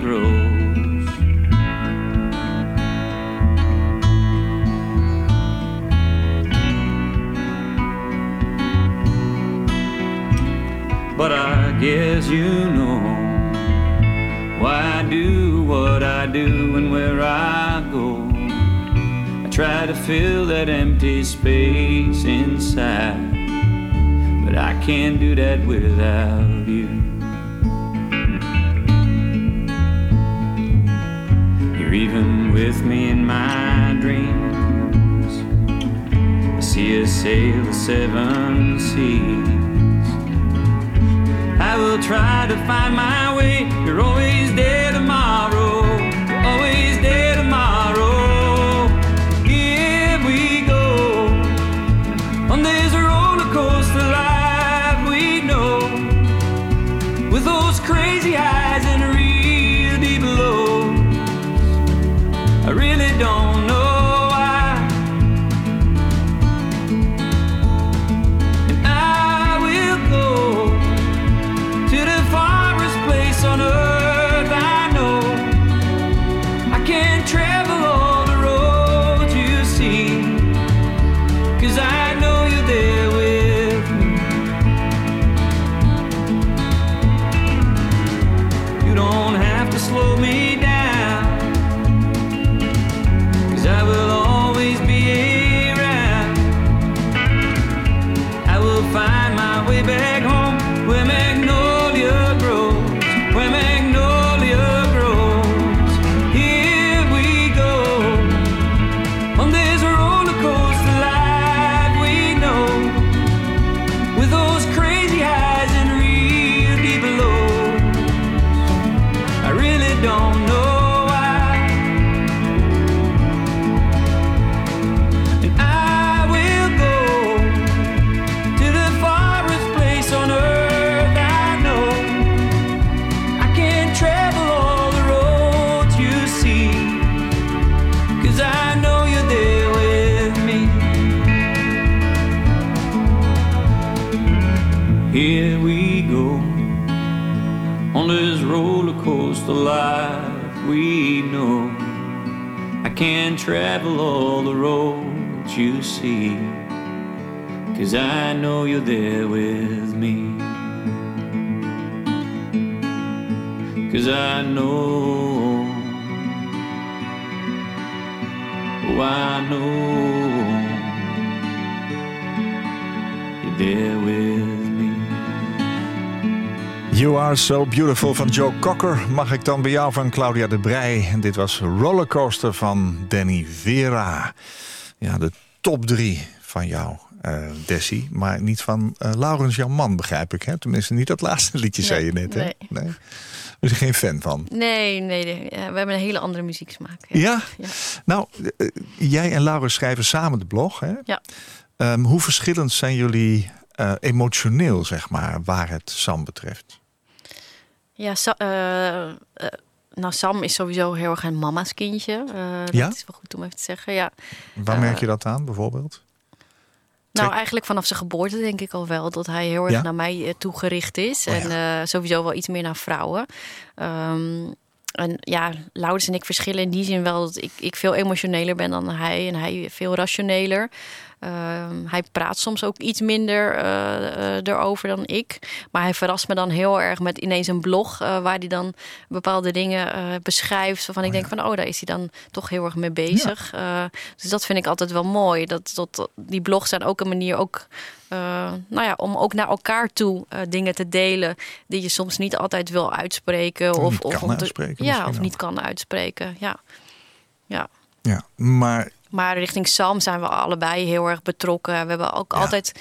S6: grows. But I guess you know why I do what I do and where I go. I try to fill that empty space inside, but I can't do that without you. With me in my dreams. I see us sail the seven seas. I will try to find my way. You're always there tomorrow. Roller coaster life we know. I can't travel all the roads you see. Cause I know you're there with me. Cause I know, oh, I know you're there with me.
S3: You Are So Beautiful van Joe Cocker. Mag ik dan bij jou van Claudia de Brij. En dit was Rollercoaster van Danny Vera. Ja, de top drie van jou, eh Desi. Maar niet van eh, Laurens, jouw man, begrijp ik. Hè? Tenminste, niet dat laatste liedje, zei je net. Hè?
S4: nee.
S3: nee. Je geen fan van.
S4: Nee, nee, we hebben een hele andere muzieksmaak. Ja.
S3: Ja?
S4: Ja.
S3: Nou, eh, jij en Laurens schrijven samen de blog. Hè?
S4: Ja.
S3: Ehm, hoe verschillend zijn jullie emotioneel, zeg maar, waar het Sam betreft?
S4: Ja, Sa- eh, eh, nou, Sam is sowieso heel erg een mama's kindje. Eh, dat
S3: Ja?
S4: is wel goed om even te zeggen. Ja.
S3: Waar merk je dat aan, bijvoorbeeld?
S4: Nou,
S3: Trek-
S4: eigenlijk vanaf zijn geboorte denk ik al wel dat hij heel erg
S3: Ja?
S4: naar mij toegericht is.
S3: Oh,
S4: en sowieso wel iets meer naar vrouwen. Ehm, en ja, Laurens en ik verschillen in die zin wel dat ik, ik veel emotioneler ben dan hij en hij veel rationeler. Ehm, hij praat soms ook iets minder eh, eh, erover dan ik. Maar hij verrast me dan heel erg met ineens een blog eh, waar hij dan bepaalde dingen beschrijft. Waarvan ik denk van, oh, daar is hij dan toch heel erg mee bezig. Dus dat vind ik altijd wel mooi. Dat, dat, die blogs zijn ook een manier ook, nou ja, om ook naar elkaar toe dingen te delen die je soms niet altijd wil uitspreken.
S3: Of uitspreken
S4: Ja, of niet kan uitspreken. Ja. ja.
S3: Ja, maar
S4: Maar richting Sam zijn we allebei heel erg betrokken. We hebben ook
S3: Ja.
S4: altijd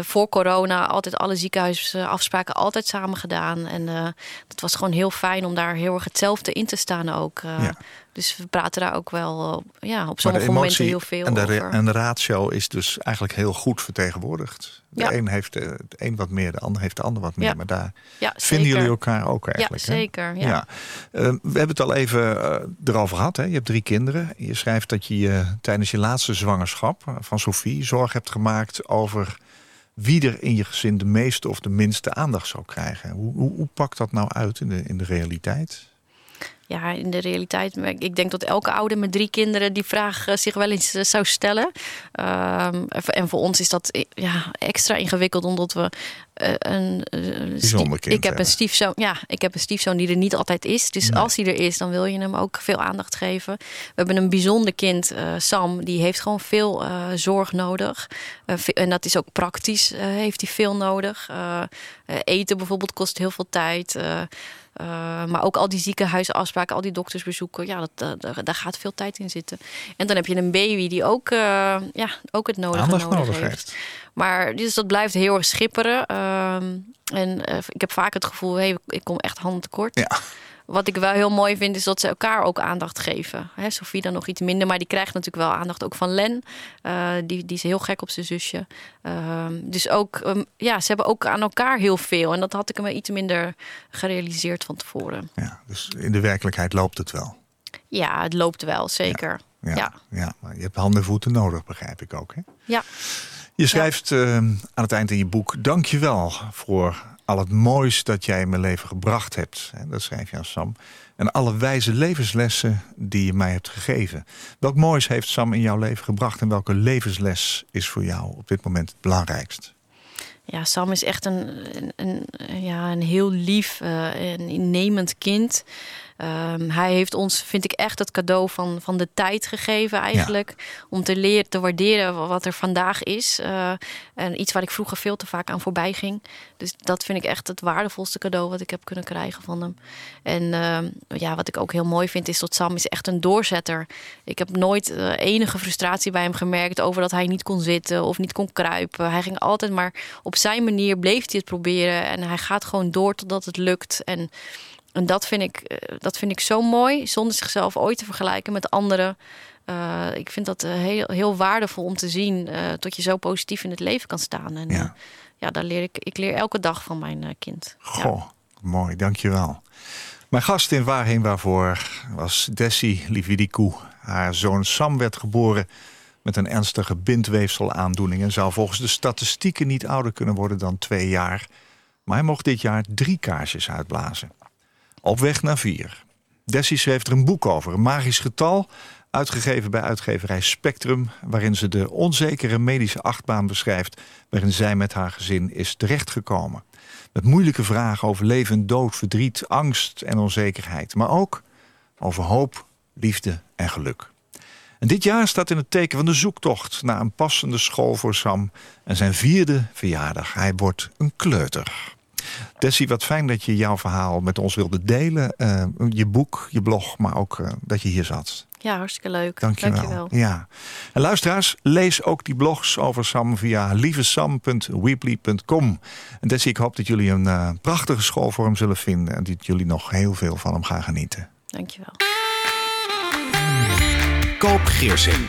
S4: voor corona altijd alle ziekenhuisafspraken altijd samen gedaan. En eh dat was gewoon heel fijn om daar heel erg hetzelfde in te staan ook. eh.
S3: Ja.
S4: Dus we praten daar ook wel eh, ja, op sommige momenten heel veel
S3: en de, re-
S4: over.
S3: en de ratio is dus eigenlijk heel goed vertegenwoordigd. De
S4: Ja.
S3: een heeft eh, de een wat meer, de ander heeft de ander wat meer.
S4: Ja.
S3: Maar daar
S4: ja,
S3: vinden jullie elkaar ook
S4: Ja,
S3: eigenlijk. hè?
S4: zeker. Ja.
S3: Eh, we hebben het al even eh, erover gehad. Hè? Je hebt drie kinderen. Je schrijft dat je je tijdens je laatste zwangerschap eh, van Sophie zorg hebt gemaakt over wie er in je gezin de meeste of de minste aandacht zou krijgen. Hoe, hoe, pakt dat nou uit in de, in de realiteit?
S4: Ja, in de realiteit, ik denk dat elke ouder met drie kinderen die vraag eh, zich wel eens eh, zou stellen. Ehm, en voor ons is dat eh, ja, extra ingewikkeld, omdat we een. eh,
S3: Bijzonder
S4: stie-
S3: kind
S4: ik heb een stiefzoon. Ja, ik heb een stiefzoon die er niet altijd is. Dus
S3: Nee.
S4: als hij er is, dan wil je hem ook veel aandacht geven. We hebben een bijzonder kind, eh, Sam, die heeft gewoon veel eh, zorg nodig. Eh, en dat is ook praktisch, eh, heeft hij veel nodig. Eh, eh, eten bijvoorbeeld kost heel veel tijd. Eh, uh, maar ook al die ziekenhuisafspraken, al die doktersbezoeken, ja, dat, dat- daar, gaat veel tijd in zitten. En dan heb je een baby die ook, uh, ja, ook het nodige
S3: Aandacht
S4: nodig,
S3: nodig
S4: heeft.
S3: heeft.
S4: Maar dus dat blijft heel erg schipperen. Ehm, en ik heb vaak het gevoel, hey, ik kom echt handen tekort.
S3: Ja.
S4: Wat ik wel heel mooi vind, is dat ze elkaar ook aandacht geven. Hè, Sophie dan nog iets minder, maar die krijgt natuurlijk wel aandacht ook van Len. Uh, die, die is heel gek op zijn zusje. Uh, dus ook, um, ja, ze hebben ook aan elkaar heel veel. En dat had ik me iets minder gerealiseerd van tevoren.
S3: Ja, dus in de werkelijkheid loopt het wel.
S4: Ja, het loopt wel, zeker.
S3: Ja, ja.
S4: Ja.
S3: ja maar je hebt handen en voeten nodig, begrijp ik ook. Hè?
S4: Ja.
S3: Je schrijft ja. aan het eind in je boek: Dank je wel voor al het moois dat jij in mijn leven gebracht hebt. Dat schrijf je Sam. En alle wijze levenslessen die je mij hebt gegeven. Welk moois heeft Sam in jouw leven gebracht en welke levensles is voor jou op dit moment het belangrijkst?
S4: Ja, Sam is echt een, een, een ja, een heel lief uh, en innemend kind. Um, hij heeft ons, vind ik, echt het cadeau van, van de tijd gegeven eigenlijk. Ja. Om te leren, te waarderen wat er vandaag is. Uh, en iets waar ik vroeger veel te vaak aan voorbij ging. Dus dat vind ik echt het waardevolste cadeau wat ik heb kunnen krijgen van hem. En uh, ja, wat ik ook heel mooi vind is dat Sam is echt een doorzetter. Ik heb nooit uh, enige frustratie bij hem gemerkt over dat hij niet kon zitten of niet kon kruipen. Hij ging altijd maar op zijn manier bleef hij het proberen. En hij gaat gewoon door totdat het lukt. En en dat vind, ik, dat vind ik zo mooi, zonder zichzelf ooit te vergelijken met anderen. Uh, ik vind dat uh, heel, heel waardevol om te zien uh, dat je zo positief in het leven kan staan. En ja, ja daar leer ik, ik leer elke dag van mijn kind.
S3: Goh, ja. mooi, dankjewel. Mijn gast in Waarheen Waarvoor was Desi Lividikou. Haar zoon Sam werd geboren met een ernstige bindweefselaandoening... en zou volgens de statistieken niet ouder kunnen worden dan twee jaar. Maar hij mocht dit jaar drie kaarsjes uitblazen. Op weg naar vier. Dessie schreef er een boek over, een magisch getal... Uitgegeven bij uitgeverij Spectrum, waarin ze de onzekere medische achtbaan beschrijft. waarin zij met haar gezin is terechtgekomen. Met moeilijke vragen over leven, dood, verdriet, angst en onzekerheid. Maar ook over hoop, liefde en geluk. En dit jaar staat in het teken van de zoektocht naar een passende school voor Sam en zijn vierde verjaardag. Hij wordt een kleuter. Dessie, wat fijn dat je jouw verhaal met ons wilde delen. Eh, je boek, je blog, maar ook eh, dat je hier zat.
S4: Ja, hartstikke leuk.
S3: Dank je wel. Ja. En luisteraars, lees ook die blogs over Sam via lievesam.weebly.com. En Dessie, ik hoop dat jullie een eh, prachtige school voor hem zullen vinden... en dat jullie nog heel veel van hem gaan genieten.
S4: Dankjewel.
S2: Koop Geersing.